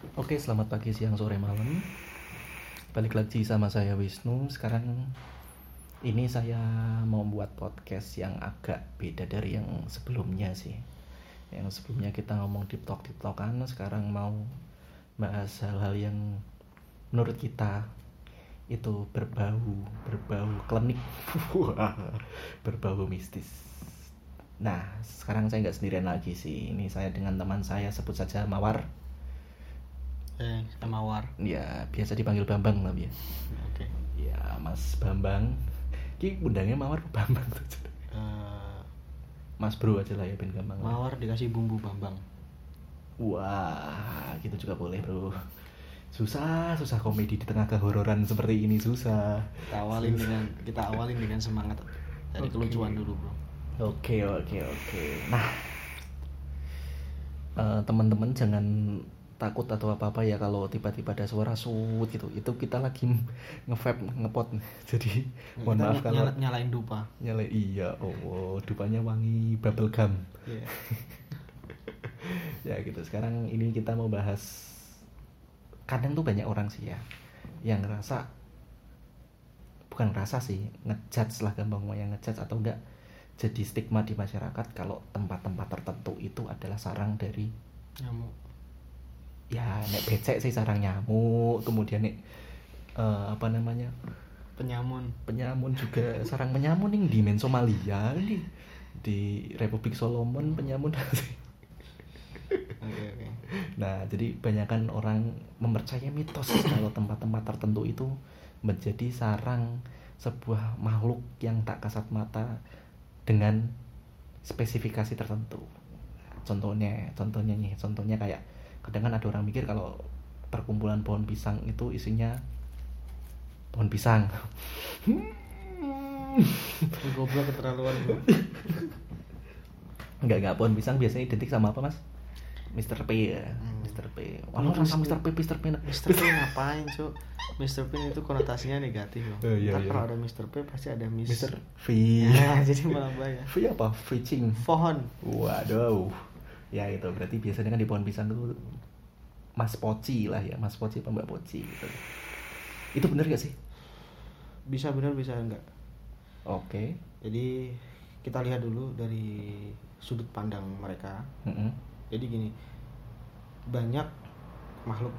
Oke, selamat pagi, siang, sore, malam. Balik lagi sama saya Wisnu. Sekarang ini saya mau buat podcast yang agak beda dari yang sebelumnya sih. Yang sebelumnya kita ngomong talk deep talkan, sekarang mau bahas hal-hal yang menurut kita itu berbau berbau klinik berbau mistis nah sekarang saya nggak sendirian lagi sih ini saya dengan teman saya sebut saja Mawar Eh, mawar. ya biasa dipanggil Bambang lah ya Oke. ya Mas Bambang ki undangnya Mawar Bambang tuh Eh, Mas Bro aja lah ya Ben gampang lah. mawar dikasih bumbu bambang. wah gitu juga boleh bro susah susah komedi di tengah kehororan seperti ini susah Kita awalin dengan kita awalin dengan semangat dari Oke. kelucuan dulu, Bro. Oke oke oke. Nah, eh, teman-teman jangan takut atau apa apa ya kalau tiba-tiba ada suara sut gitu. Itu kita lagi nge-vape ngepot. Jadi mohon Kita maaf kalau nyala- nyalain dupa. nyala iya. Oh, dupanya wangi bubble gum. Iya. ya gitu. Sekarang ini kita mau bahas kadang tuh banyak orang sih ya yang ngerasa bukan ngerasa sih ngejudge lah gampang ngomong yang ngejudge atau enggak jadi stigma di masyarakat kalau tempat-tempat tertentu itu adalah sarang dari Nyamuk. Ya nek becek sih sarang nyamuk kemudian nek eh, apa namanya Penyamun. penyamun juga sarang penyamun nih di men Somalia di di Republik Solomon penyamun Oke, oke. Nah, jadi banyakkan orang mempercayai mitos kalau tempat-tempat tertentu itu menjadi sarang sebuah makhluk yang tak kasat mata dengan spesifikasi tertentu. Contohnya, contohnya nih, contohnya kayak kadang kan ada orang mikir kalau perkumpulan pohon pisang itu isinya pohon pisang. Ini goblok keterlaluan, Bro. Enggak, enggak pohon pisang biasanya identik sama apa, Mas? Mr. P ya, Hmm. Mr. P. Kalau Wah, rasa Mr. Mr. P, Mr. P. Mr. P ngapain, Cuk? Mr. P itu konotasinya negatif, loh. Oh, iya, Ntar iya. kalau ada Mr. P pasti ada Miss. Mr. V. Ya, jadi malah bahaya. V apa? Fishing. Pohon. Waduh. Ya itu berarti biasanya kan di pohon pisang itu Mas Poci lah ya, Mas Poci apa Mbak Poci gitu. Itu bener gak sih? Bisa benar bisa enggak. Oke. Jadi kita lihat dulu dari sudut pandang mereka. Mm-mm. Jadi gini, banyak makhluk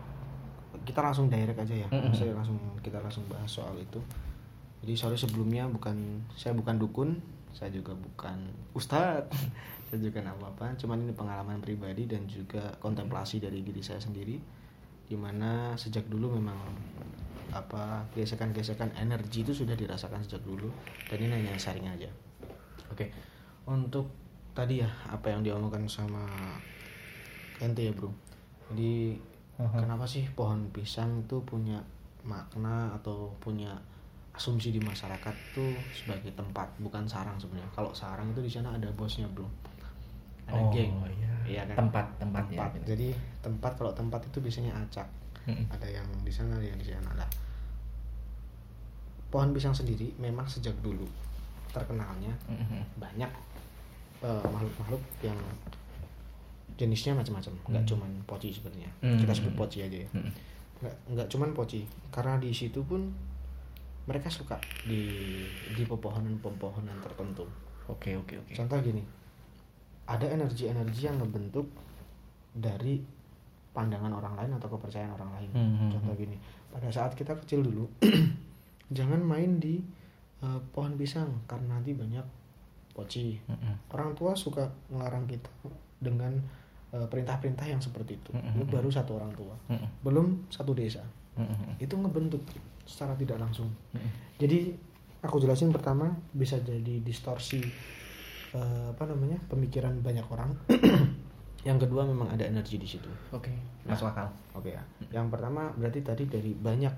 kita langsung direct aja ya. Mm-mm. Saya langsung kita langsung bahas soal itu. Jadi sorry sebelumnya bukan saya bukan dukun, saya juga bukan ustadz, nggak apa-apa. Cuman ini pengalaman pribadi dan juga kontemplasi dari diri saya sendiri, di mana sejak dulu memang apa gesekan-gesekan energi itu sudah dirasakan sejak dulu dan ini hanya sharing aja. Oke, untuk tadi ya apa yang diomongkan sama ente ya bro. Jadi Aha. kenapa sih pohon pisang itu punya makna atau punya asumsi di masyarakat tuh sebagai tempat bukan sarang sebenarnya. Kalau sarang itu di sana ada bosnya bro, ada Oh, geng, iya. Iya kan? Tempat, tempat, ya, tempat. gitu. Jadi tempat kalau tempat itu biasanya acak. Mm-mm. Ada yang di sana, ada yang di sana. Lah, pohon pisang sendiri memang sejak dulu terkenalnya Mm-mm. banyak eh, makhluk-makhluk yang jenisnya macam-macam nggak Hmm. cuman poci sebenarnya Hmm. kita sebut poci aja ya Mm-mm. nggak nggak cuman poci karena di situ pun mereka suka di di pepohonan-pepohonan tertentu Oke, oke, oke. contoh gini ada energi-energi yang ngebentuk dari pandangan orang lain atau kepercayaan orang lain Hmm, hmm, contoh hmm. gini pada saat kita kecil dulu jangan main di eh, pohon pisang karena nanti banyak poci Mm-mm. orang tua suka melarang kita dengan eh, perintah-perintah yang seperti itu. Itu baru satu orang tua Mm-mm. belum satu desa Mm-mm. itu ngebentuk secara tidak langsung Mm-mm. jadi aku jelasin pertama bisa jadi distorsi eh, apa namanya pemikiran banyak orang. Yang kedua memang ada energi di situ. Oke, Nah. masuk akal. oke ya. Yang pertama berarti tadi dari banyak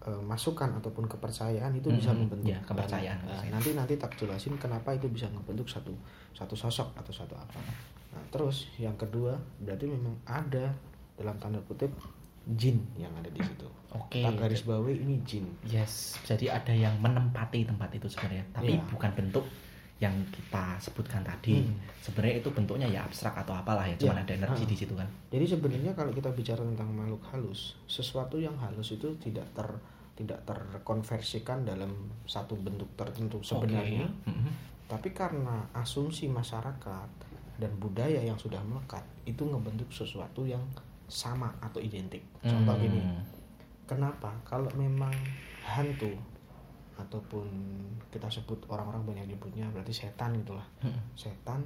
eh, masukan ataupun kepercayaan itu bisa Mhm, membentuk ya, kepercayaan, Nah, kepercayaan. nanti nanti tak jelasin kenapa itu bisa membentuk satu satu sosok atau satu apa. Nah terus yang kedua berarti memang ada dalam tanda kutip jin yang ada di situ. Oke. tak garis bawahi ini jin. Yes, jadi ada yang menempati tempat itu sebenarnya, tapi Iya. bukan bentuk yang kita sebutkan tadi Hmm. sebenarnya itu bentuknya ya abstrak atau apalah ya cuman Ya, ada energi ah. di situ kan Jadi sebenarnya kalau kita bicara tentang makhluk halus, sesuatu yang halus itu tidak ter tidak terkonversikan dalam satu bentuk tertentu sebenarnya. Oke. Mhm. Tapi karena asumsi masyarakat dan budaya yang sudah melekat, itu ngebentuk sesuatu yang sama atau identik. Contoh Hmm. gini, kenapa kalau memang hantu ataupun kita sebut orang-orang banyak nyebutnya berarti setan itulah. Mhm. Setan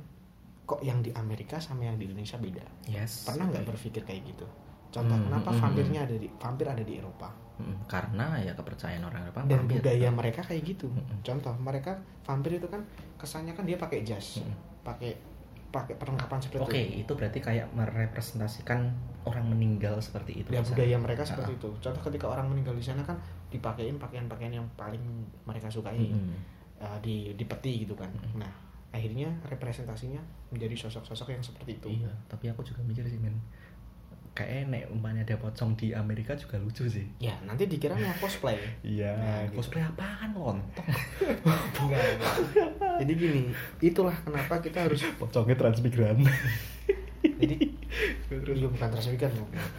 kok yang di Amerika sama yang di Indonesia beda? yes Pernah nggak berpikir kayak gitu? Contoh, Hmm, kenapa hmm, vampirnya ada di vampir ada di Eropa? Mhm. karena ya kepercayaan orang Eropa Dan vampir. budaya mereka kayak gitu. Hmm. Contoh, mereka vampir itu kan kesannya kan dia pakai jas, Hmm. pakai pakai perlengkapan seperti Oke, itu. itu berarti kayak merepresentasikan orang meninggal seperti itu. Ya budaya mereka seperti itu. Contoh ketika orang meninggal di sana kan dipakein pakaian-pakaian yang paling mereka sukai, Mhm. eh, di di peti gitu kan. Mm-mm. Nah, akhirnya representasinya menjadi sosok-sosok yang seperti itu. Iya, tapi aku juga mikir sih men. Kayaknya nek umpamanya ada pocong di Amerika juga lucu sih. Ya, nanti dikira mau cosplay. Iya, Nah, gitu. cosplay apaan lontong? Enggak, enggak. Jadi gini, itulah kenapa kita harus Pocongnya transmigran. jadi iya bukan transmigran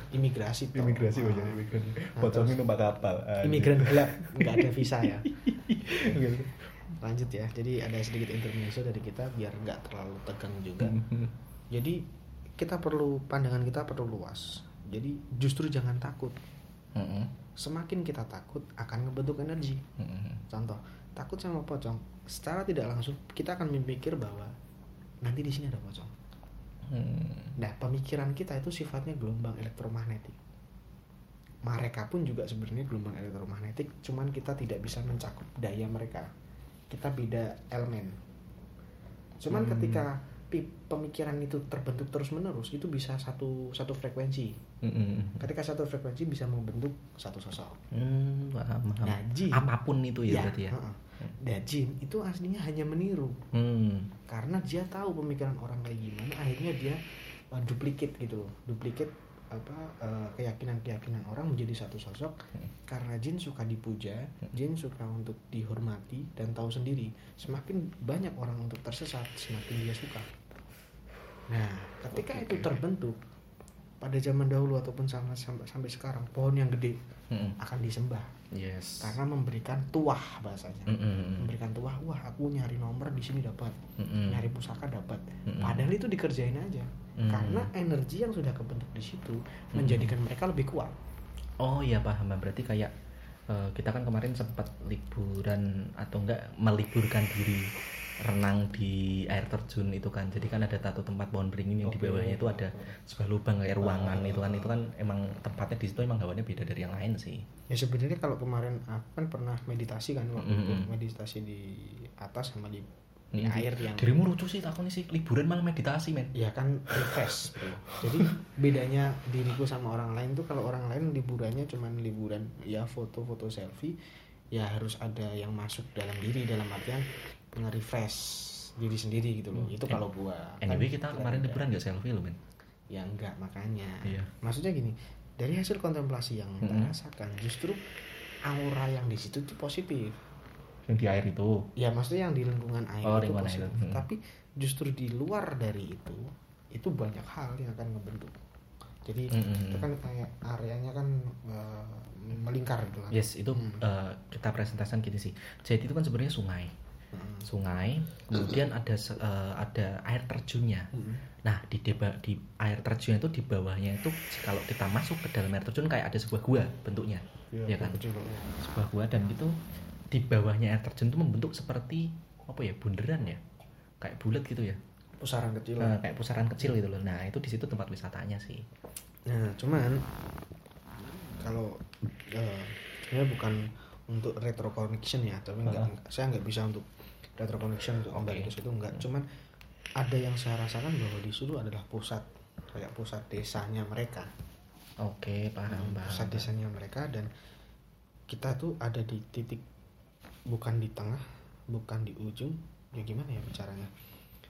imigrasi toh. imigrasi oh Ah. ya imigran. Terus- numpak kapal. Anjir. imigran gelap nggak ada visa ya lanjut ya jadi ada sedikit intermezzo dari kita biar nggak terlalu tegang juga Mhm. jadi kita perlu pandangan kita perlu luas jadi justru jangan takut Mhm. semakin kita takut akan ngebentuk energi Mhm. contoh takut sama pocong secara tidak langsung kita akan memikir bahwa nanti di sini ada pocong Mhm. Nah, pemikiran kita itu sifatnya gelombang elektromagnetik. Mereka pun juga sebenarnya gelombang elektromagnetik, cuman kita tidak bisa mencakup daya mereka. Kita beda elemen. Cuman Hmm. ketika pemikiran itu terbentuk terus-menerus, itu bisa satu satu frekuensi. Mhm. Ketika satu frekuensi bisa membentuk satu sosok. Hmm, paham, paham. Nah, jin. Apa pun itu ya, berarti ya. heeh. Nah, jin itu aslinya hanya meniru. Hmm. karena dia tahu pemikiran orang kayak gimana akhirnya dia uh, duplicate gitu loh. Duplicate apa uh, keyakinan-keyakinan orang menjadi satu sosok. Hmm. karena jin suka dipuja jin suka untuk dihormati dan tahu sendiri semakin banyak orang untuk tersesat semakin dia suka. Nah ketika Oke, itu terbentuk pada zaman dahulu ataupun sampai sampai, sampai sekarang pohon yang gede Mhm. akan disembah Yes. karena memberikan tuah bahasanya Mhm. memberikan tuah wah aku nyari nomor di sini dapat Mhm. nyari pusaka dapat Mm-mm. padahal itu dikerjain aja Mm. karena energi yang sudah kebentuk di situ menjadikan mereka lebih kuat Oh iya paham berarti kayak eh, kita kan kemarin sempat liburan atau enggak meliburkan diri renang di air terjun itu kan. Jadi kan ada satu tempat pohon beringin yang di Oke. bawahnya itu ada sebuah lubang kayak ruangan itu kan. Itu kan emang tempatnya di situ emang hawannya beda dari yang lain sih. Ya sebenarnya kalau kemarin aku kan pernah meditasi kan waktu itu. Mm-mm. meditasi di atas sama di, di Mm. air yang dirimu lucu sih takutnya sih liburan malah meditasi men. Ya kan refresh jadi bedanya diriku sama orang lain tuh kalau orang lain liburannya cuman liburan ya foto-foto selfie ya harus ada yang masuk dalam diri dalam artian nge-refresh diri sendiri gitu loh Hmm. itu kalau gua Kan anyway kita kira kemarin enggak. liburan gak selfie loh men ya enggak makanya Iya. maksudnya gini dari hasil kontemplasi yang kita Mm-mm. rasakan justru aura yang di situ tuh positif yang di air itu ya maksudnya yang di lingkungan air Oh, itu lingkungan positif air. Mm. tapi justru di luar dari itu itu banyak hal yang akan ngebentuk jadi Mm-mm. itu kan kayak areanya kan eh, melingkar gitu kan yes itu Hmm. eh, kita presentasikan gini sih jadi itu kan sebenarnya sungai Sungai kemudian ada eh, ada air terjunnya. Nah di deba, di air terjun itu di bawahnya itu kalau kita masuk ke dalam air terjun kayak ada sebuah gua bentuknya. Iya, ya kan? ya. sebuah gua dan itu di bawahnya air terjun itu membentuk seperti apa ya bunderan ya? Kayak bulat gitu ya? Pusaran kecil. Nah, kayak pusaran kecil gitu loh. Nah itu di situ tempat wisatanya sih. Nah, cuman kalau sebenarnya bukan untuk retro connection ya, tapi enggak, saya nggak bisa untuk retro connection untuk Oke. ke situ enggak. Cuman ada yang saya rasakan bahwa di situ adalah pusat kayak pusat desanya mereka, oke paham Hmm, paham pusat desanya mereka dan kita tuh ada di titik bukan di tengah, bukan di ujung, ya gimana ya bicaranya?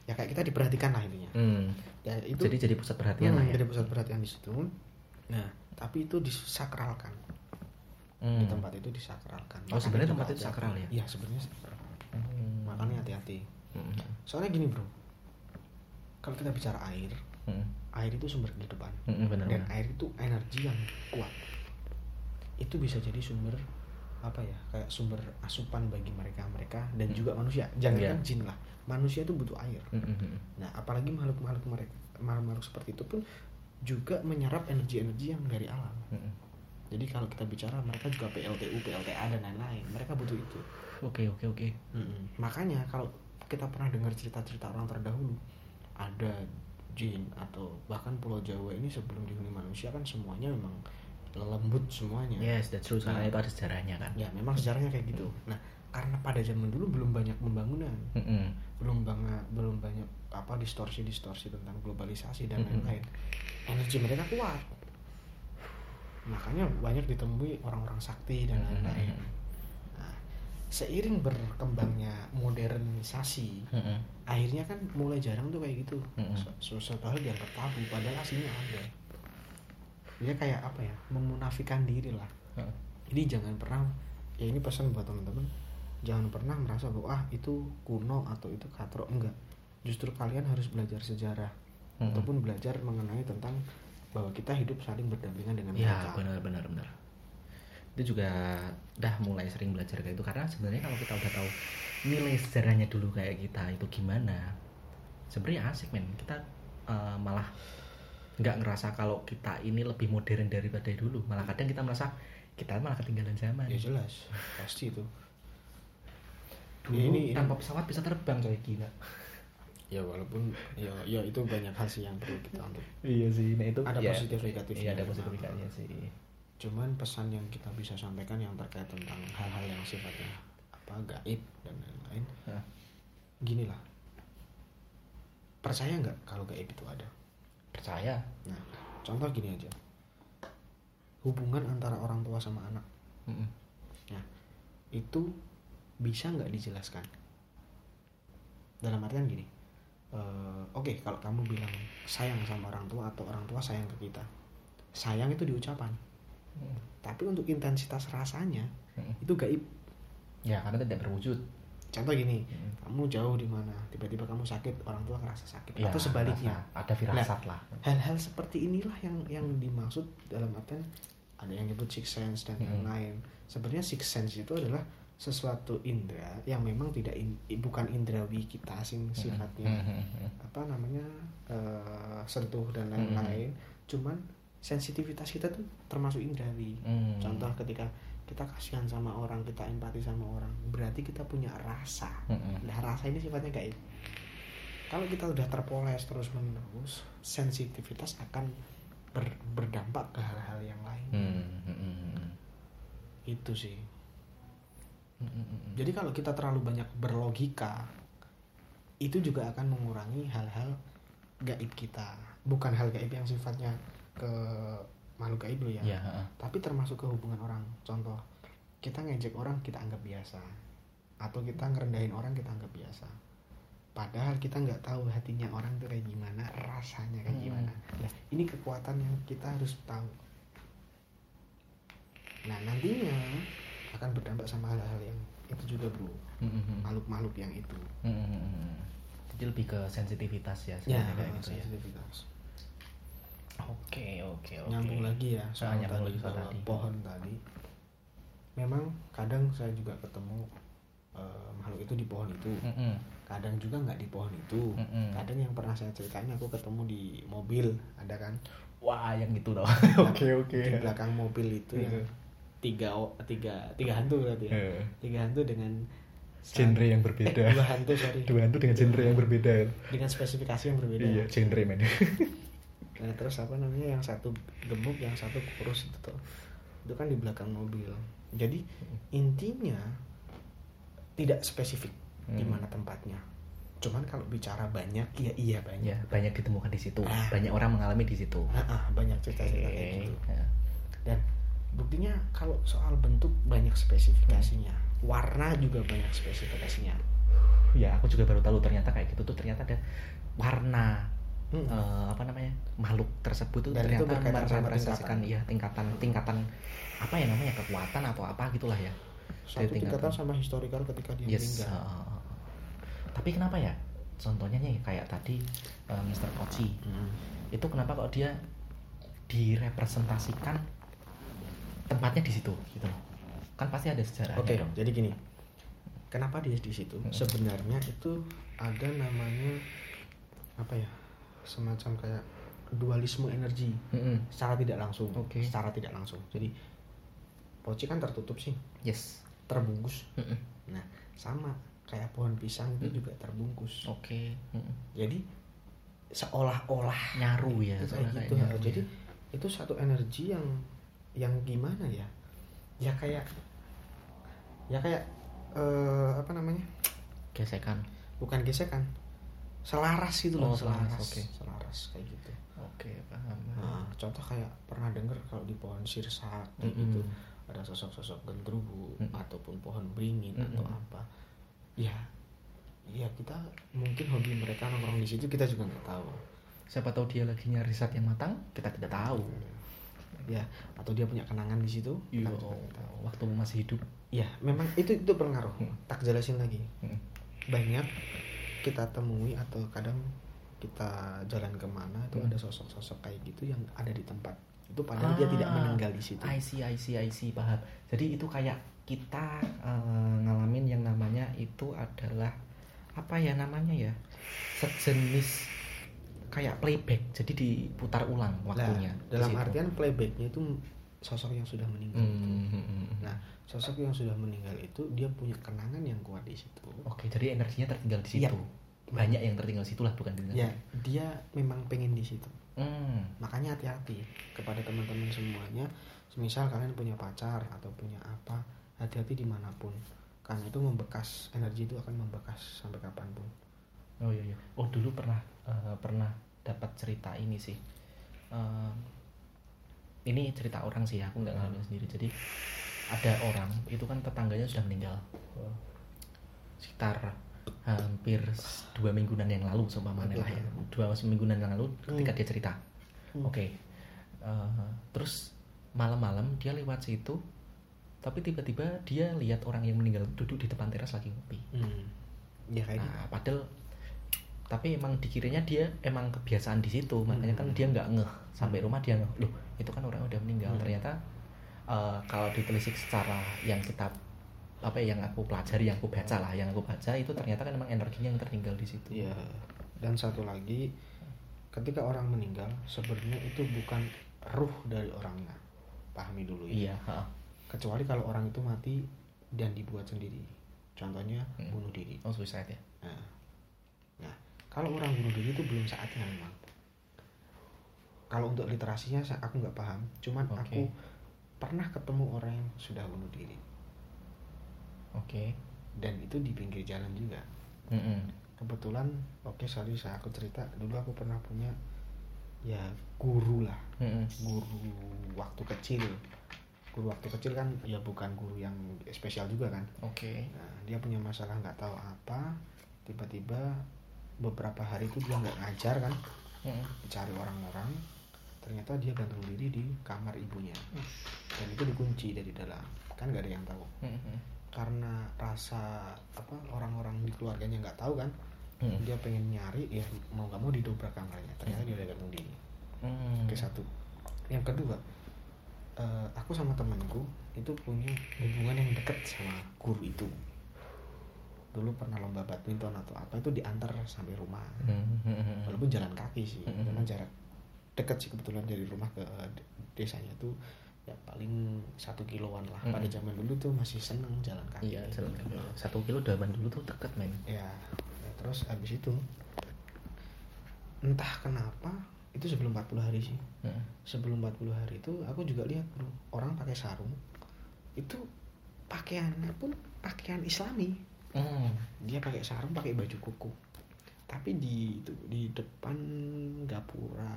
Ya kayak kita diperhatikan lah intinya. Hmm, Ya itu jadi jadi pusat perhatian Hmm, lah ya jadi pusat perhatian di situ. Nah, tapi itu disakralkan. Di Hmm. tempat itu disakralkan. Oh, sebenarnya tempat itu sakral ya? Iya, sebenarnya sakral. Hmm. Makanya hati-hati. Mm. soalnya gini bro kalau kita bicara air Mm. air itu sumber kehidupan Mm, benar dan benar. air itu energi yang kuat itu bisa jadi sumber apa ya kayak sumber asupan bagi mereka mereka dan Hmm. juga manusia jangan kan jin lah manusia itu butuh air Mm, mm, mm. nah apalagi makhluk makhluk mereka makhluk makhluk seperti itu pun juga menyerap energi-energi yang dari alam Mm. Jadi kalau kita bicara mereka juga PLTU PLTA dan lain-lain mereka butuh itu Oke oke oke. Mm-mm. makanya kalau kita pernah dengar cerita-cerita orang terdahulu ada jin atau bahkan Pulau Jawa ini sebelum dihuni manusia kan semuanya memang lembut semuanya Yes, that's true. Karena Nah. itu ada sejarahnya kan. ya memang sejarahnya kayak gitu nah karena pada zaman dulu belum banyak pembangunan Mm-mm. belum banget belum banyak apa distorsi distorsi tentang globalisasi dan lain-lain energi mereka kuat makanya banyak ditemui orang-orang sakti dan Mm-mm. lain-lain nah, seiring berkembangnya modernisasi akhirnya kan mulai jarang tuh kayak gitu Mm-mm. Su- suatu hal dianggap tabu padahal aslinya ada dia kayak apa ya memunafikan diri lah Mm. jadi jangan pernah ya ini pesan buat teman-teman jangan pernah merasa bahwa ah itu kuno atau itu katro enggak justru kalian harus belajar sejarah Mm-mm. ataupun belajar mengenai tentang bahwa kita hidup saling berdampingan dengan Ya mereka benar benar benar. Itu juga udah mulai sering belajar kayak itu karena sebenarnya kalau kita udah tahu nilai sejarahnya dulu kayak kita itu gimana, sebenarnya asik men. Kita eh, malah nggak ngerasa kalau kita ini lebih modern daripada dulu. Malah kadang kita merasa kita malah ketinggalan zaman. ya jelas pasti itu Dulu Ya, ini- tanpa pesawat bisa terbang coy gila. Ya walaupun ya ya itu banyak hal sih yang perlu kita untuk Iya sih, nah itu Ada ya, positif negatifnya. Iya ada positif negatifnya sih. cuman pesan yang kita bisa sampaikan yang terkait tentang hal-hal yang sifatnya apa gaib dan lain-lain Hah. gini lah percaya nggak kalau gaib itu ada Percaya? nah contoh gini aja hubungan antara orang tua sama anak Mm-mm. nah itu bisa nggak dijelaskan dalam artian gini eh, oke kalau kamu bilang sayang sama orang tua atau orang tua sayang ke kita sayang itu di ucapan Mm. tapi untuk intensitas rasanya Mm-mm. itu gaib Ya karena tidak berwujud. contoh gini Mm. kamu jauh di mana tiba-tiba kamu sakit orang tua ngerasa sakit Ya, atau sebaliknya ada firasat lah. hal-hal seperti inilah yang yang dimaksud dalam artian ada yang nyebut six sense dan Mm-mm. lain-lain sebenarnya six sense itu adalah sesuatu indera yang memang tidak in- bukan indrawi kita sing sifatnya. Mm-mm. apa namanya eh, sentuh dan lain-lain. Cuman sensitivitas kita tuh termasuk indrawi contoh ketika kita kasihan sama orang kita empati sama orang berarti kita punya rasa. Nah rasa ini sifatnya gaib kalau kita udah terpoles terus menerus sensitivitas akan ber- berdampak ke hal-hal yang lain. Itu sih mm, mm, mm. jadi kalau kita terlalu banyak berlogika itu juga akan mengurangi hal-hal gaib kita. Bukan hal gaib yang sifatnya ke makhluk gaib lo ya. Ya, heeh. tapi termasuk ke hubungan orang. Contoh kita ngejek orang kita anggap biasa. Atau kita ngerendahin orang kita anggap biasa. Padahal kita nggak tahu hatinya orang itu kayak gimana rasanya kayak Hmm. gimana. Nah ini kekuatan yang kita harus tahu. Nah nantinya akan berdampak sama hal-hal yang itu juga bro Mm, mm, mm. makhluk-makhluk yang itu Mm, mm, mm, mm. Jadi lebih ke sensitivitas ya ya kayak gitu ya. sensitivitas Oke, oke, oke. nyambung lagi ya soal tadi, lagi soal tadi. pohon tadi memang kadang saya juga ketemu eh, makhluk itu di pohon itu Mm, mm. kadang juga nggak di pohon itu Mm-mm. kadang yang pernah saya ceritain aku ketemu di mobil ada kan Wah, yang itu loh. Oke, oke. di belakang mobil itu yang. Tiga tiga tiga hantu berarti ya Iya. tiga hantu dengan Genre yang eh, berbeda. dua hantu sorry Dua hantu dengan genre yang berbeda. dengan spesifikasi yang berbeda Iya, genre men. Nah, terus apa namanya yang satu gemuk, yang satu kurus itu tuh. Itu kan di belakang mobil. Jadi intinya tidak spesifik di Hmm. mana tempatnya. Cuman kalau bicara banyak, ya iya banyak. ya, banyak ditemukan di situ. Ah. Banyak orang mengalami di situ. Nah, ah, banyak cerita-cerita kayak Oke. gitu. Kalau soal bentuk banyak spesifikasinya. Warna juga banyak spesifikasinya. Ya, aku juga baru tahu ternyata kayak gitu tuh ternyata ada warna Hmm. eh, apa namanya makhluk tersebut tuh Dan itu ternyata merepresentasikan ya tingkatan tingkatan apa ya namanya kekuatan atau apa gitulah ya Satu Dari tingkatan sama historical ketika dia yes meninggal. uh, tapi kenapa ya contohnya nih kayak tadi eh, Mr. Kochi Hmm. itu kenapa kok dia direpresentasikan tempatnya di situ gitu loh kan pasti ada sejarahnya Oke, dong jadi gini. Kenapa dia di situ? Hmm. Sebenarnya itu ada namanya apa ya? Semacam kayak dualisme energi Mm-mm. secara tidak langsung. Oke. Secara tidak langsung. Jadi Poci kan tertutup sih, yes terbungkus. Mm-mm. Nah, sama kayak pohon pisang itu Hmm. juga terbungkus. oke Mm-mm. Jadi seolah-olah nyaru ya itu kayak gitu. nyaru Jadi ya. itu satu energi yang yang gimana ya? Ya kayak ya kayak eh, apa namanya? gesekan bukan gesekan selaras gitu loh Oh, selaras, selaras oke. selaras kayak gitu oke paham nah, contoh kayak pernah denger kalau di pohon sirsak kayak Mm-mm. gitu ada sosok-sosok gendruwo Mm-mm. ataupun pohon beringin atau Mm-mm. apa ya ya kita mungkin hobi mereka nongkrong di situ kita juga nggak tahu siapa tahu dia lagi nyari riset yang matang kita tidak tahu ya atau dia punya kenangan di situ Iya, kita juga nggak tahu waktu masih hidup ya memang itu itu berpengaruh Hmm. tak jelasin lagi Mm. banyak kita temui atau kadang kita jalan ke mana itu Hmm. ada sosok-sosok kayak gitu yang ada di tempat itu padahal dia tidak Ah, meninggal di situ I see, I see, I see, paham. Jadi itu kayak kita eh, ngalamin yang namanya itu adalah apa ya namanya ya sejenis kayak playback. Jadi diputar ulang Nah, waktunya. di dalam artian playbacknya itu sosok yang sudah meninggal Hmm, itu. hmm, hmm, hmm. nah sosok yang sudah meninggal itu dia punya kenangan yang kuat di situ Oke, jadi energinya tertinggal di situ. Banyak yang tertinggal di situ lah, bukan di ya dia memang pengen di situ Hmm. makanya hati-hati kepada teman-teman semuanya misal kalian punya pacar atau punya apa hati-hati di mana pun karena itu membekas energi itu akan membekas sampai kapan pun Oh iya iya. Oh dulu pernah eh, pernah dapat cerita ini sih. Eh, ini cerita orang sih, aku nggak ngalamin sendiri. Jadi ada orang itu kan tetangganya sudah meninggal. Sekitar hampir dua mingguan yang lalu seumpamanya lah ya. Dua mingguan yang lalu ketika Hmm. dia cerita. Hmm. Oke. Eh, terus malam-malam dia lewat situ tapi tiba-tiba dia lihat orang yang meninggal duduk di depan teras lagi ngopi. Hmm. Ya kayak gitu. Nah, padahal tapi emang dikiranya dia emang kebiasaan di situ, makanya kan dia nggak ngeh sampai rumah dia ngeh, loh itu kan orang udah meninggal. Hmm. Ternyata eh, kalau ditelisik secara yang kita apa ya, yang aku pelajari, yang aku baca lah, yang aku baca itu ternyata kan emang energinya yang tertinggal di situ. Iya. Dan satu lagi, ketika orang meninggal, sebenarnya itu bukan ruh dari orangnya. Pahami dulu ya. Iya. ha. Kecuali kalau orang itu mati dan dibuat sendiri. Contohnya Hmm. bunuh diri. Oh suicide ya. Nah, nah, kalau orang bunuh diri itu belum saatnya memang. Kalau untuk literasinya saya- aku nggak paham. Cuman Oke. aku pernah ketemu orang yang sudah bunuh diri Oke. dan itu di pinggir jalan juga. Mm-mm. kebetulan oke sorry saya aku cerita dulu aku pernah punya ya guru lah Mm-mm. guru waktu kecil guru waktu kecil kan ya bukan guru yang spesial juga kan Oke. nah, dia punya masalah nggak tahu apa tiba-tiba beberapa hari itu dia nggak ngajar kan? Mm-mm. cari orang-orang. Ternyata dia gantung diri di kamar ibunya. Dan itu dikunci dari dalam. Kan nggak ada yang tahu. Mm-mm. karena rasa apa orang-orang di keluarganya nggak tahu kan? Mm. dia pengen nyari ya mau nggak mau didobrak kamarnya. Ternyata dia udah gantung diri. Mm. oke satu. Yang kedua eh, aku sama temanku itu punya hubungan yang deket sama guru itu dulu pernah lomba badminton atau apa itu diantar sampai rumah Mm-mm. walaupun jalan kaki sih Mm-mm. memang jarak dekat sih kebetulan dari rumah ke de- desanya tuh ya paling satu kiloan lah pada zaman dulu tuh masih seneng jalan kaki Iya, jalan kaki. Satu kilo daban dulu tuh deket men. ya, ya terus abis itu entah kenapa itu sebelum 40 hari sih Mm. sebelum 40 hari itu aku juga lihat bro orang pakai sarung itu pakaiannya pun pakaian islami Mm. dia pakai sarung pakai baju kuku tapi di itu di depan gapura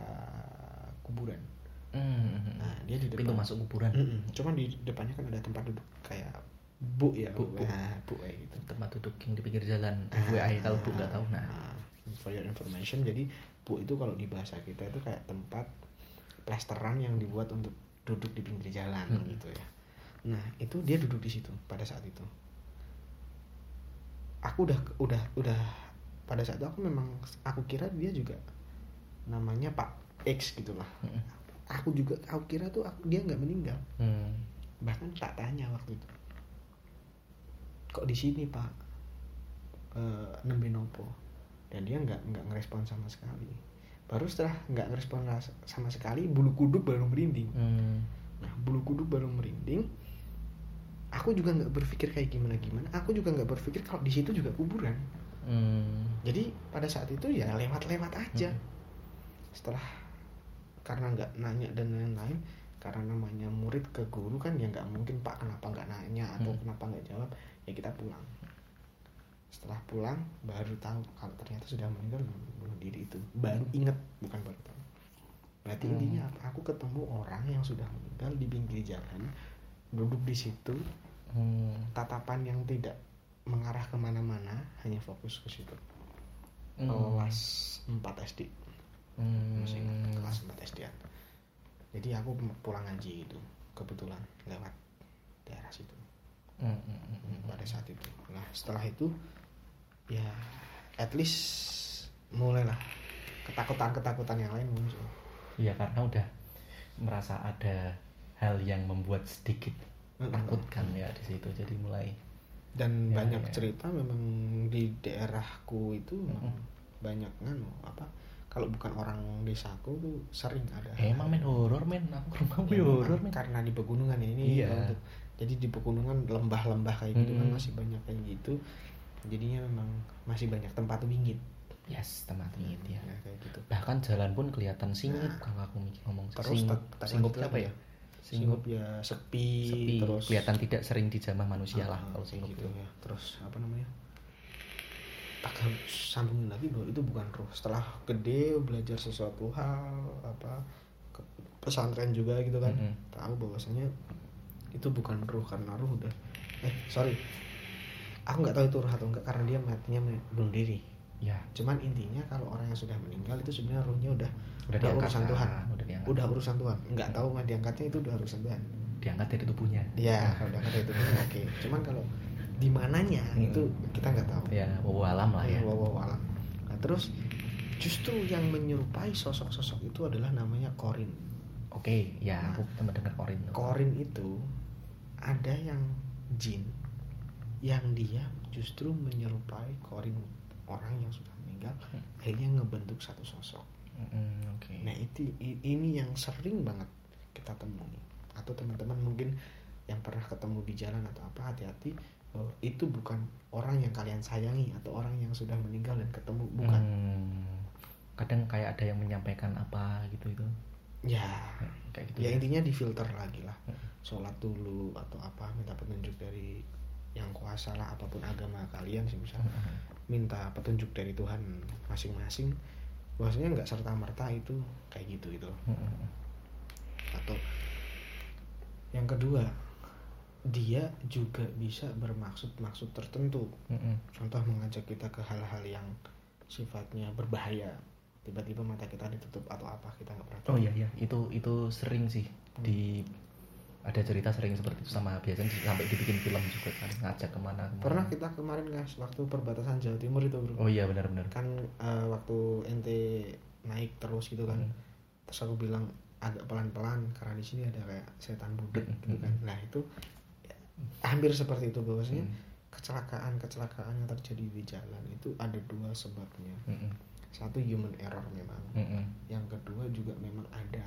kuburan Mm. nah dia di depan Pintu masuk kuburan. Mm-mm. cuman di depannya kan ada tempat duduk kayak bu ya Bu, bu. Nah, bu kayak gitu tempat duduk yang di pinggir jalan Ah, FYI kalau bu nggak tahu nah for your information jadi bu itu kalau di bahasa kita itu kayak tempat plesteran yang dibuat untuk duduk di pinggir jalan Hmm. gitu ya nah itu dia duduk di situ pada saat itu aku udah udah udah pada saat itu aku memang aku kira dia juga namanya Pak X gitu lah Mm-mm. aku juga aku kira tuh aku, dia nggak meninggal Hmm. bahkan tak tanya waktu itu kok di sini pak nembe nopo dan dia nggak nggak ngerespon sama sekali baru setelah nggak ngerespon sama sekali bulu kuduk baru merinding Hmm. nah bulu kuduk baru merinding aku juga nggak berpikir kayak gimana gimana aku juga nggak berpikir kalau di situ juga kuburan Hmm. jadi pada saat itu ya lewat-lewat aja Hmm. setelah karena nggak nanya dan lain-lain karena namanya murid ke guru kan ya nggak mungkin pak kenapa nggak nanya atau Hmm. kenapa nggak jawab ya kita pulang setelah pulang baru tahu kalau ternyata sudah meninggal bunuh diri itu baru inget bukan baru tahu berarti Hmm. intinya apa aku ketemu orang yang sudah meninggal di pinggir jalan duduk di situ Hmm. tatapan yang tidak mengarah ke mana-mana hanya fokus ke situ Hmm. kelas 4 SD Hmm. masih ingat kelas 4 SD -an. jadi aku pulang ngaji itu kebetulan lewat daerah situ Hmm, hmm, hmm, hmm. pada saat itu nah setelah itu ya at least mulailah ketakutan-ketakutan yang lain muncul Iya karena udah merasa ada hal yang membuat sedikit Mm-mm. menakutkan ya di situ. Jadi mulai dan Ya, banyak ya. cerita memang di daerahku itu Mm-mm. banyak nganu apa kalau bukan orang desaku tuh sering ada. Eh, emang men horor men. Aku ke rumahmu Ya, ya horor men. karena di pegunungan ya, ini Iya. untuk- jadi di pegunungan lembah-lembah kayak gitu kan Mm-mm. masih banyak kayak gitu. Jadinya memang masih banyak tempat wingit yes tempat ini ya ya. kayak gitu. Bahkan jalan pun kelihatan singgup kalau aku mikir ngomong terus lanjut apa lagi singgup ya sepi, sepi. terus kelihatan tidak sering dijamah manusia lah Ah, kalau singgup gitu itu. ya. Terus apa namanya? Tak sambungin lagi bahwa itu bukan roh setelah gede belajar sesuatu hal apa ke pesantren juga gitu kan. Mm-mm. tahu bahwasanya itu bukan ruh karena ruh udah. Eh sorry. Aku nggak tahu itu ruh atau enggak karena dia matinya bunuh diri. Ya. Cuman intinya kalau orang yang sudah meninggal itu sebenarnya ruhnya udah udah diangkat urusan kan, Tuhan udah diangkat udah urusan Tuhan nggak tahu mah diangkatnya itu udah urusan Tuhan diangkat dari tubuhnya ya diangkat itu oke cuman kalau di mananya Hmm. itu kita nggak tahu ya bawa alam lah ya wow, alam. Nah, terus justru yang menyerupai sosok-sosok itu adalah namanya Korin. oke ya Nah. aku pernah dengar korin Korin itu ada yang jin yang dia justru menyerupai Korin orang yang sudah meninggal Hmm. akhirnya ngebentuk satu sosok. Mm, oke. Nah itu ini yang sering banget kita temui. Atau teman-teman mungkin yang pernah ketemu di jalan atau apa hati-hati bahwa itu bukan orang yang kalian sayangi atau orang yang sudah meninggal dan ketemu bukan. Hmm, kadang kayak ada yang menyampaikan apa gitu itu ya. Kayak gitu ya intinya difilter lagi lah. Hmm. sholat dulu atau apa minta petunjuk dari yang kuasa lah apa pun agama kalian sih misalnya Hmm. minta petunjuk dari Tuhan masing-masing bahwasanya nggak serta merta itu kayak gitu gitu Hmm. atau yang kedua dia juga bisa bermaksud maksud tertentu. Hmm. contoh mengajak kita ke hal-hal yang sifatnya berbahaya. Tiba-tiba mata kita ditutup atau apa kita nggak pernah tahu. Oh iya iya, itu itu sering sih di ada cerita sering seperti itu sama biasanya sampai dibikin film juga kan ngajak ke mana ke mana. pernah kita kemarin guys waktu perbatasan Jawa Timur itu bro Oh iya benar-benar. kan eh, waktu ente naik terus gitu kan Hmm. terus aku bilang agak pelan-pelan karena di sini ada kayak setan budak Hmm, gitu kan nah itu ya, hampir seperti itu bahwasanya Hmm. kecelakaan-kecelakaan yang terjadi di jalan itu ada dua sebabnya Mm-mm. satu human error memang Mm-mm. yang kedua juga memang ada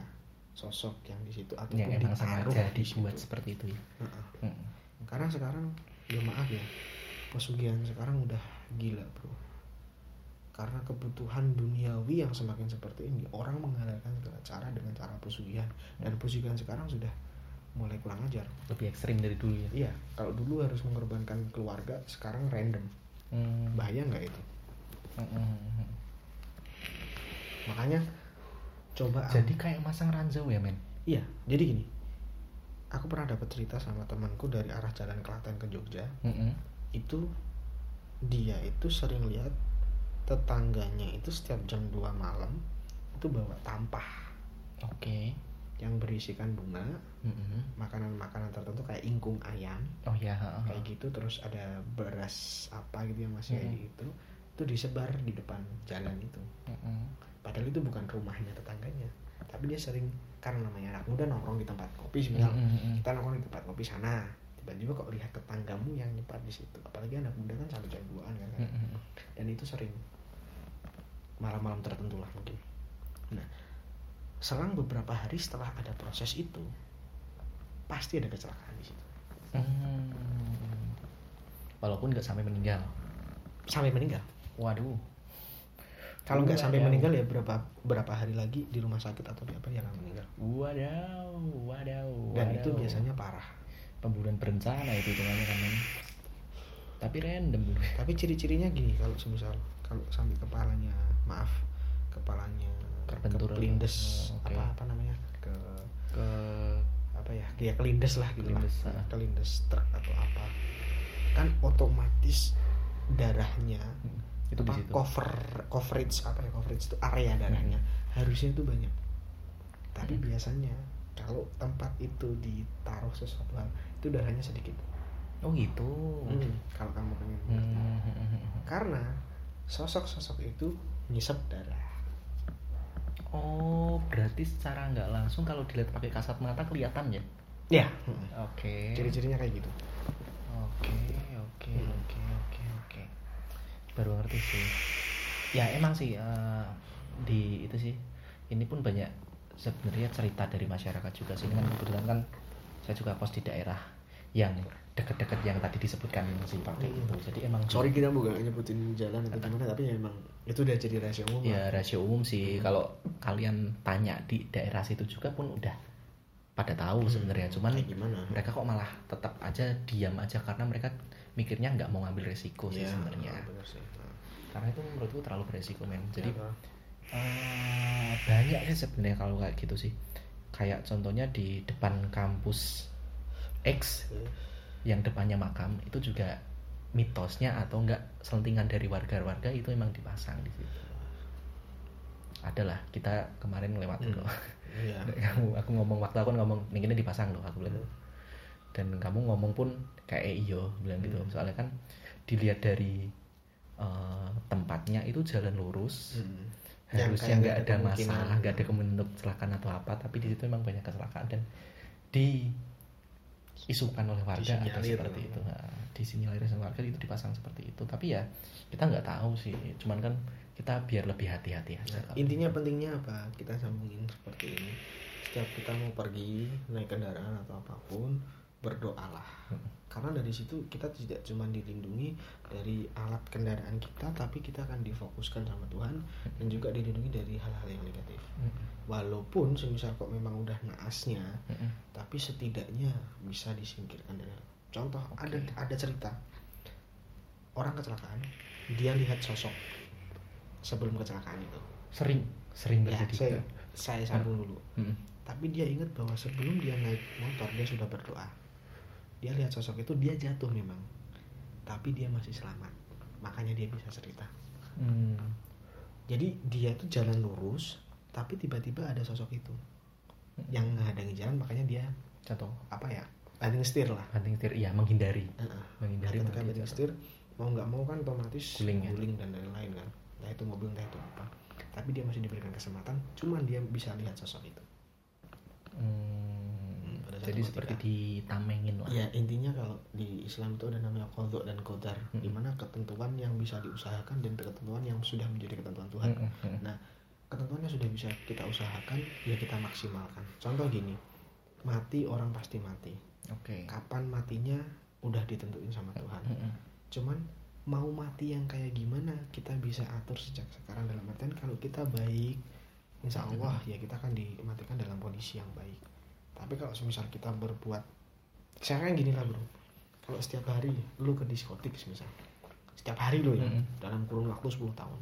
sosok yang di situ ataupun Yang emang sengaja situ. dibuat seperti itu ya. Heeh. Mm-mm. karena sekarang ya maaf ya pesugihan sekarang udah gila bro karena kebutuhan duniawi yang semakin seperti ini orang mengandalkan segala cara dengan cara pesugihan dan pesugihan sekarang sudah mulai kurang ajar Lebih ekstrim dari dulu ya. iya kalau dulu harus mengorbankan keluarga sekarang random Hmm. bahaya nggak itu Mm-mm. makanya coba Jadi kayak masang ranjau ya men. iya jadi gini aku pernah dapat cerita sama temanku dari arah jalan Klaten ke Jogja Mm-mm. itu dia itu sering lihat tetangganya itu setiap jam 2 malam itu bawa tampah Oke. yang berisikan bunga makanan-makanan tertentu kayak ingkung ayam Oh ya. ha, ha. kayak gitu terus ada beras apa gitu yang masih kayak Mm-mm. gitu itu disebar di depan jalan itu Mm-mm. Padahal itu bukan rumahnya tetangganya tapi dia sering karena namanya anak muda nongkrong di tempat kopi misal Mm-mm. kita nongkrong di tempat kopi sana tiba-tiba kok lihat tetanggamu yang nyepat di situ apalagi anak muda kan sampai jam 2an kan Mm-mm. dan itu sering malam-malam tertentu lah mungkin nah selang beberapa hari setelah ada proses itu pasti ada kecelakaan di situ Hmm. Walaupun nggak sampai meninggal. sampai meninggal Waduh. Kalau nggak sampai Wadaw. meninggal ya berapa berapa hari lagi di rumah sakit atau di apa dia akan meninggal Wadaw, wadaw. dan itu biasanya parah pembunuhan berencana itu hitungannya kan. Tapi random tapi ciri-cirinya gini kalau semisal kalau sampai kepalanya maaf kepalanya Terbentur. kelindes Oh, oke. apa apa namanya ke Ke apa ya ya kelindes lah gitu Kelindes, lah ah. kelindes truk atau apa kan otomatis darahnya itu apa, cover coverage apa ya coverage itu area darahnya harusnya itu banyak tapi Hmm. biasanya kalau tempat itu ditaruh sesuatu hal itu darahnya sedikit Oh gitu. Hmm, kalau kamu pengen Hmm, hmm, hmm, hmm. karena sosok-sosok itu nyisep darah Oh, berarti secara nggak langsung kalau dilihat pakai kasat mata kelihatan ya? ya Oke. ciri-cirinya kayak gitu Oke, oke, Hmm. oke, oke, oke. Baru ngerti sih. Ya emang sih eh, di itu sih. Ini pun banyak sebenarnya cerita dari masyarakat juga sih. Kan kebetulan kan saya juga kos di daerah yang deket-deket yang tadi disebutkan sih pakai Hmm. itu. Jadi emang sorry kita bukan nyebutin jalan atau gimana tapi ya emang itu udah jadi rahasia umum ya lah. rasio umum sih. Kalau kalian tanya di daerah situ juga pun udah pada tahu Hmm, sebenarnya. Cuman gimana? mereka kok malah tetap aja diam aja karena mereka mikirnya nggak mau ngambil resiko sih Iya, sebenarnya. Nah, karena itu menurutku terlalu beresiko men. Jadi ya, eh, banyak sih sebenarnya kalau kayak gitu sih. Kayak contohnya di depan kampus X yang depannya makam itu juga mitosnya atau enggak selentingan dari warga-warga itu emang dipasang di situ. Adalah kita kemarin ngelewatin Hmm. kok Iya. kamu aku ngomong waktu aku ngomong "Ning ini dipasang loh aku bilang Hmm. dan kamu ngomong pun kayak "Eh, iyo bilang gitu Hmm. soalnya kan dilihat dari eh, tempatnya itu jalan lurus Hmm. harusnya nggak ada masalah nggak ada kemungkinan kecelakaan atau apa tapi di situ memang banyak kecelakaan dan diisukan oleh warga ada Disinyalir. seperti itu nah, disinyalir sama warga itu dipasang seperti itu tapi ya kita nggak tahu sih cuman kan kita biar lebih hati-hati aja Nah, intinya pentingnya apa? Kita sambungin seperti ini. Setiap kita mau pergi naik kendaraan atau apa pun, berdoalah. Hmm. Karena dari situ kita tidak cuma dilindungi dari alat kendaraan kita, tapi kita akan difokuskan sama Tuhan dan juga dilindungi dari hal-hal yang negatif. Walaupun semisal kok memang udah naasnya, tapi setidaknya bisa disingkirkan dari contoh Oke. ada ada cerita. Orang kecelakaan dia lihat sosok sebelum kecelakaan itu. Sering sering ya terjadi. saya saya sambung dulu. Mm, tapi dia ingat bahwa sebelum dia naik motor dia sudah berdoa dia lihat sosok itu dia jatuh memang. Tapi dia masih selamat. Makanya dia bisa cerita. Mm. jadi dia tuh jalan lurus tapi tiba-tiba ada sosok itu yang menghadangi jalan makanya dia contoh apa ya? Banting setir lah. Banting setir ya menghindari. Heeh. menghindari ketika jatuh. setir. mau nggak mau kan otomatis Guling ya? dan lain-lain kan. Entah itu mobil entah itu apa. Tapi dia masih diberikan kesempatan cuman dia bisa lihat sosok itu. Hmm, jadi seperti ditamengin lah. Ya intinya kalau di Islam itu ada namanya kodok dan kodar Mm-mm. di mana ketentuan yang bisa diusahakan dan ketentuan yang sudah menjadi ketentuan Tuhan. Mm, mm, mm. nah ketentuannya sudah bisa kita usahakan ya kita maksimalkan. Contoh gini mati orang pasti mati. Oke. Kapan matinya? Udah ditentuin sama Tuhan. Mm, mm. cuman mau mati yang kayak gimana kita bisa atur sejak sekarang dalam artian kalau kita baik insya Allah ya kita akan dimatikan dalam kondisi yang baik tapi kalau semisal kita berbuat sekarang gini lah bro. Kalau setiap hari lu ke diskotik misal setiap hari lo ya. Mm-mm. dalam kurun waktu 10 tahun.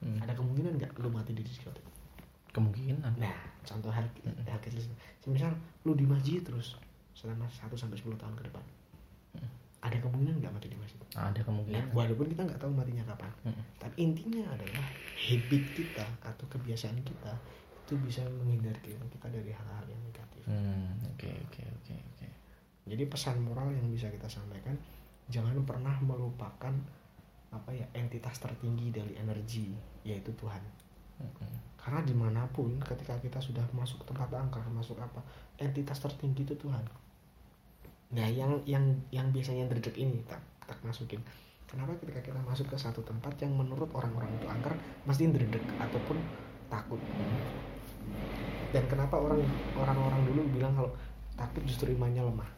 Mm. ada kemungkinan nggak lu mati di diskotik? Kemungkinan. Nah contoh hal, hal kecil. Semisal lu di masjid terus selama 1 sampai 10 tahun ke depan Mm. ada kemungkinan nggak mati di masjid? Ada Nah, kemungkinan walaupun kita nggak tahu matinya kapan, Mm, tapi intinya adalah habit kita atau kebiasaan kita itu bisa menghindarkan kita dari hal-hal yang negatif. Hmm, oke oke oke oke. Jadi pesan moral yang bisa kita sampaikan, jangan pernah melupakan apa ya entitas tertinggi dari energi yaitu Tuhan. Mm-mm. karena di mana pun ketika kita sudah masuk tempat angker masuk apa entitas tertinggi itu Tuhan. Nah yang yang yang biasanya dredeg ini tak tak masukin. Kenapa ketika kita masuk ke satu tempat yang menurut orang-orang itu angker mesti dredeg ataupun takut dan kenapa orang orang-orang dulu bilang kalau takut justru imannya lemah?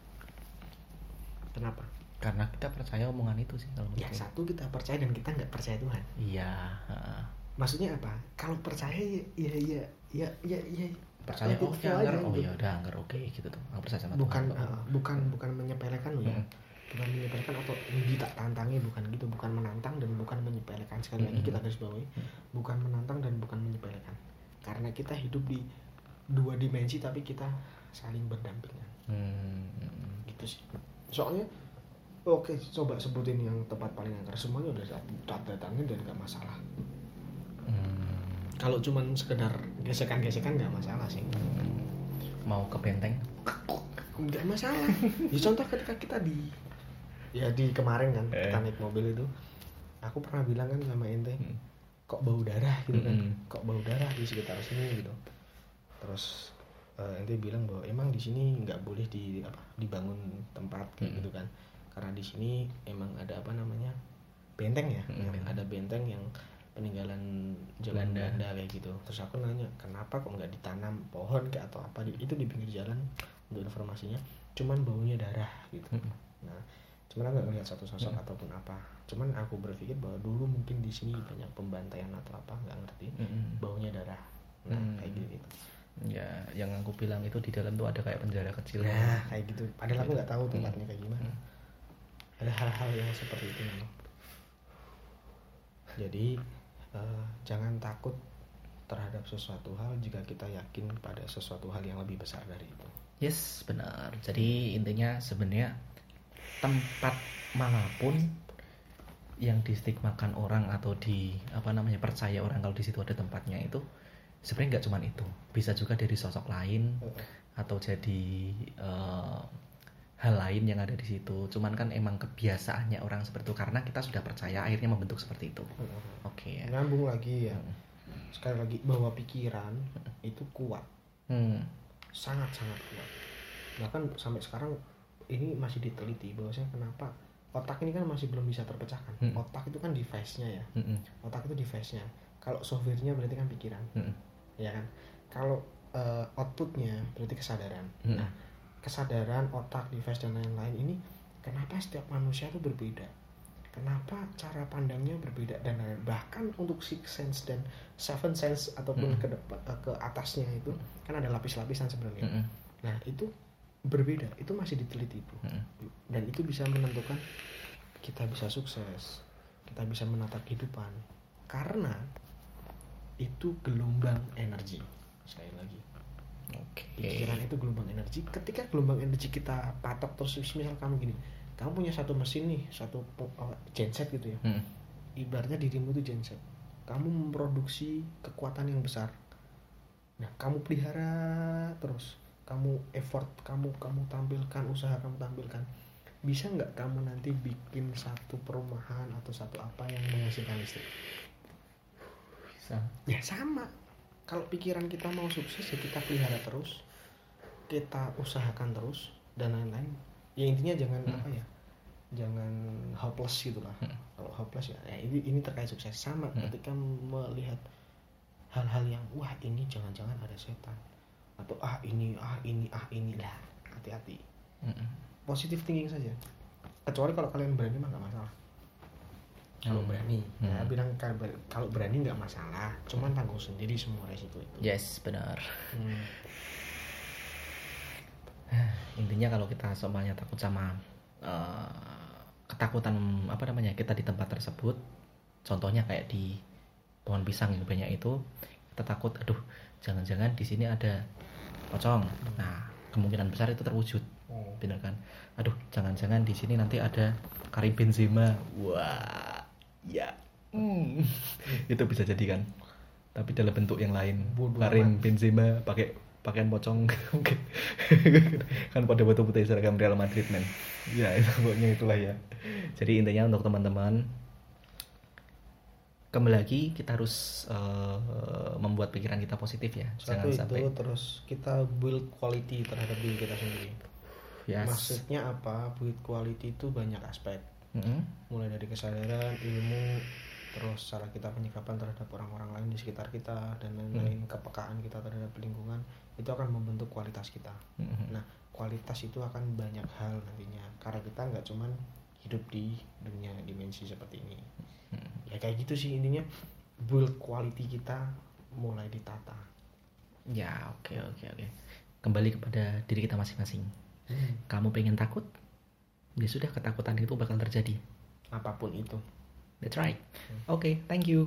Kenapa? Karena kita percaya omongan itu sih kalau ya satu kita percaya dan kita nggak percaya Tuhan. Iya maksudnya apa? Kalau percaya ya ya ya ya ya, ya. Percaya oh ya angker oh gitu. ya udah angker oke gitu tuh. Aku percaya sama bukan Tuhan. uh, bukan bukan menyepelekan loh ya Mm. bukan menyepelekan atau ini tak tantangi bukan gitu. Bukan menantang dan bukan menyepelekan. Sekali lagi Mm. kita garis bawahi. Bukan menantang dan bukan menyepelekan karena kita hidup di dua dimensi tapi kita saling berdampingan Hmm. gitu sih soalnya oke coba sebutin yang tempat paling angker semuanya udah datangin dan nggak masalah Hmm. kalau cuman sekedar gesekan-gesekan nggak masalah sih mau ke benteng nggak masalah ya contoh ketika kita di ya di kemarin kan Eh. kita naik mobil itu aku pernah bilang kan sama ente Hmm. Kok bau darah gitu kan Mm-mm. kok bau darah di sekitar sini gitu terus eh, ente bilang bahwa emang di sini nggak boleh di apa dibangun tempat kayak Mm-mm. gitu kan karena di sini emang ada apa namanya benteng ya yang benteng. ada benteng yang peninggalan zaman Belanda. Belanda kayak gitu terus aku nanya kenapa kok nggak ditanam pohon kayak atau apa di- itu di pinggir jalan untuk informasinya cuman baunya darah gitu Mm-mm. nah cuman aku nggak ngeliat satu sosok Hmm. ataupun apa cuman aku berpikir bahwa dulu mungkin di sini banyak pembantaian atau apa nggak ngerti Mm-mm. baunya darah nah Hmm. kayak gitu, gitu. ya yang aku bilang itu di dalam tuh ada kayak penjara kecil nah kayak gitu padahal aku nggak tahu tempatnya kayak gimana Hmm. ada hal-hal yang seperti itu memang jadi eh, jangan takut terhadap sesuatu hal jika kita yakin pada sesuatu hal yang lebih besar dari itu Yes, benar. Jadi intinya sebenarnya tempat mana pun yang distigmakan orang atau di apa namanya percaya orang kalau di situ ada tempatnya itu sebenarnya nggak cuma itu, bisa juga dari sosok lain atau jadi eh, hal lain yang ada di situ. Cuman kan emang kebiasaannya orang seperti itu karena kita sudah percaya akhirnya membentuk seperti itu. Oke ya. nyambung lagi ya Hmm. sekali lagi bahwa pikiran itu kuat Hmm. sangat sangat kuat bahkan sampai sekarang ini masih diteliti bahwasanya kenapa otak ini kan masih belum bisa terpecahkan Hmm. otak itu kan device-nya ya Mm-mm. otak itu device-nya kalau software-nya berarti kan pikiran Mm-mm. ya kan kalau eh, output-nya berarti kesadaran Mm-mm. nah kesadaran otak device dan lain-lain ini kenapa setiap manusia itu berbeda kenapa cara pandangnya berbeda dan lain bahkan untuk six sense dan seven sense ataupun Mm. ke depan eh, ke atasnya itu kan ada lapis-lapisan sebenarnya Mm-mm. nah itu berbeda. Itu masih diteliti itu Mm-mm. dan itu bisa menentukan kita bisa sukses kita bisa menata kehidupan. Karena itu gelombang energi sekali lagi. Oke. pikiran itu gelombang energi. Ketika gelombang energi kita patok terus misal kamu gini kamu punya satu mesin nih satu genset gitu ya. Mm. ibaratnya dirimu itu genset. Kamu memproduksi kekuatan yang besar. Nah kamu pelihara terus kamu effort kamu kamu tampilkan usaha kamu tampilkan bisa nggak kamu nanti bikin satu perumahan atau satu apa yang menghasilkan listrik Bisa. ya sama kalau pikiran kita mau sukses ya kita pelihara terus kita usahakan terus dan lain-lain ya intinya jangan Hmm. apa ya jangan hopeless gitu lah Hmm. kalau hopeless ya, ya ini ini terkait sukses sama Hmm. ketika melihat hal-hal yang wah ini jangan-jangan ada setan atau ah ini ah ini ah inilah hati-hati Mm-mm. positive thinking saja kecuali kalau kalian berani mah nggak masalah kalau Hmm. berani ya Hmm. bilang kalau ber- kalau berani nggak masalah cuman tanggung sendiri semua resiko itu Yes, benar. Hmm. Intinya kalau kita semuanya takut sama eh, ketakutan apa namanya kita di tempat tersebut, contohnya kayak di pohon pisang yang banyak itu, kita takut, aduh, jangan-jangan di sini ada pocong. Nah, kemungkinan besar itu terwujud, Oh. benar kan? Aduh, jangan-jangan di sini nanti ada Karim Benzema. Wah, ya, Hmm. itu bisa jadi kan? Tapi dalam bentuk yang lain. Bodoh Karim Benzema pakai pakaian pocong kan pada foto putih seragam Real Madrid men ya itu pokoknya itulah ya jadi intinya untuk teman-teman kembali lagi kita harus eh, membuat pikiran kita positif ya. Satu jangan itu sampai terus kita build quality terhadap diri kita sendiri. Yes. maksudnya apa? Build quality itu banyak aspek. Mm-mm. mulai dari kesadaran ilmu terus cara kita penyikapan terhadap orang-orang lain di sekitar kita dan lain-lain kepekaan kita terhadap lingkungan itu akan membentuk kualitas kita. Mm-mm. nah kualitas itu akan banyak hal nantinya. Karena kita nggak cuman hidup di dunia dimensi seperti ini ya kayak gitu sih intinya. Build quality kita mulai ditata. Ya oke oke oke. Kembali kepada diri kita masing-masing. Kamu pengen takut? Ya sudah ketakutan itu bakal terjadi. Apa pun itu. That's right. Oke thank you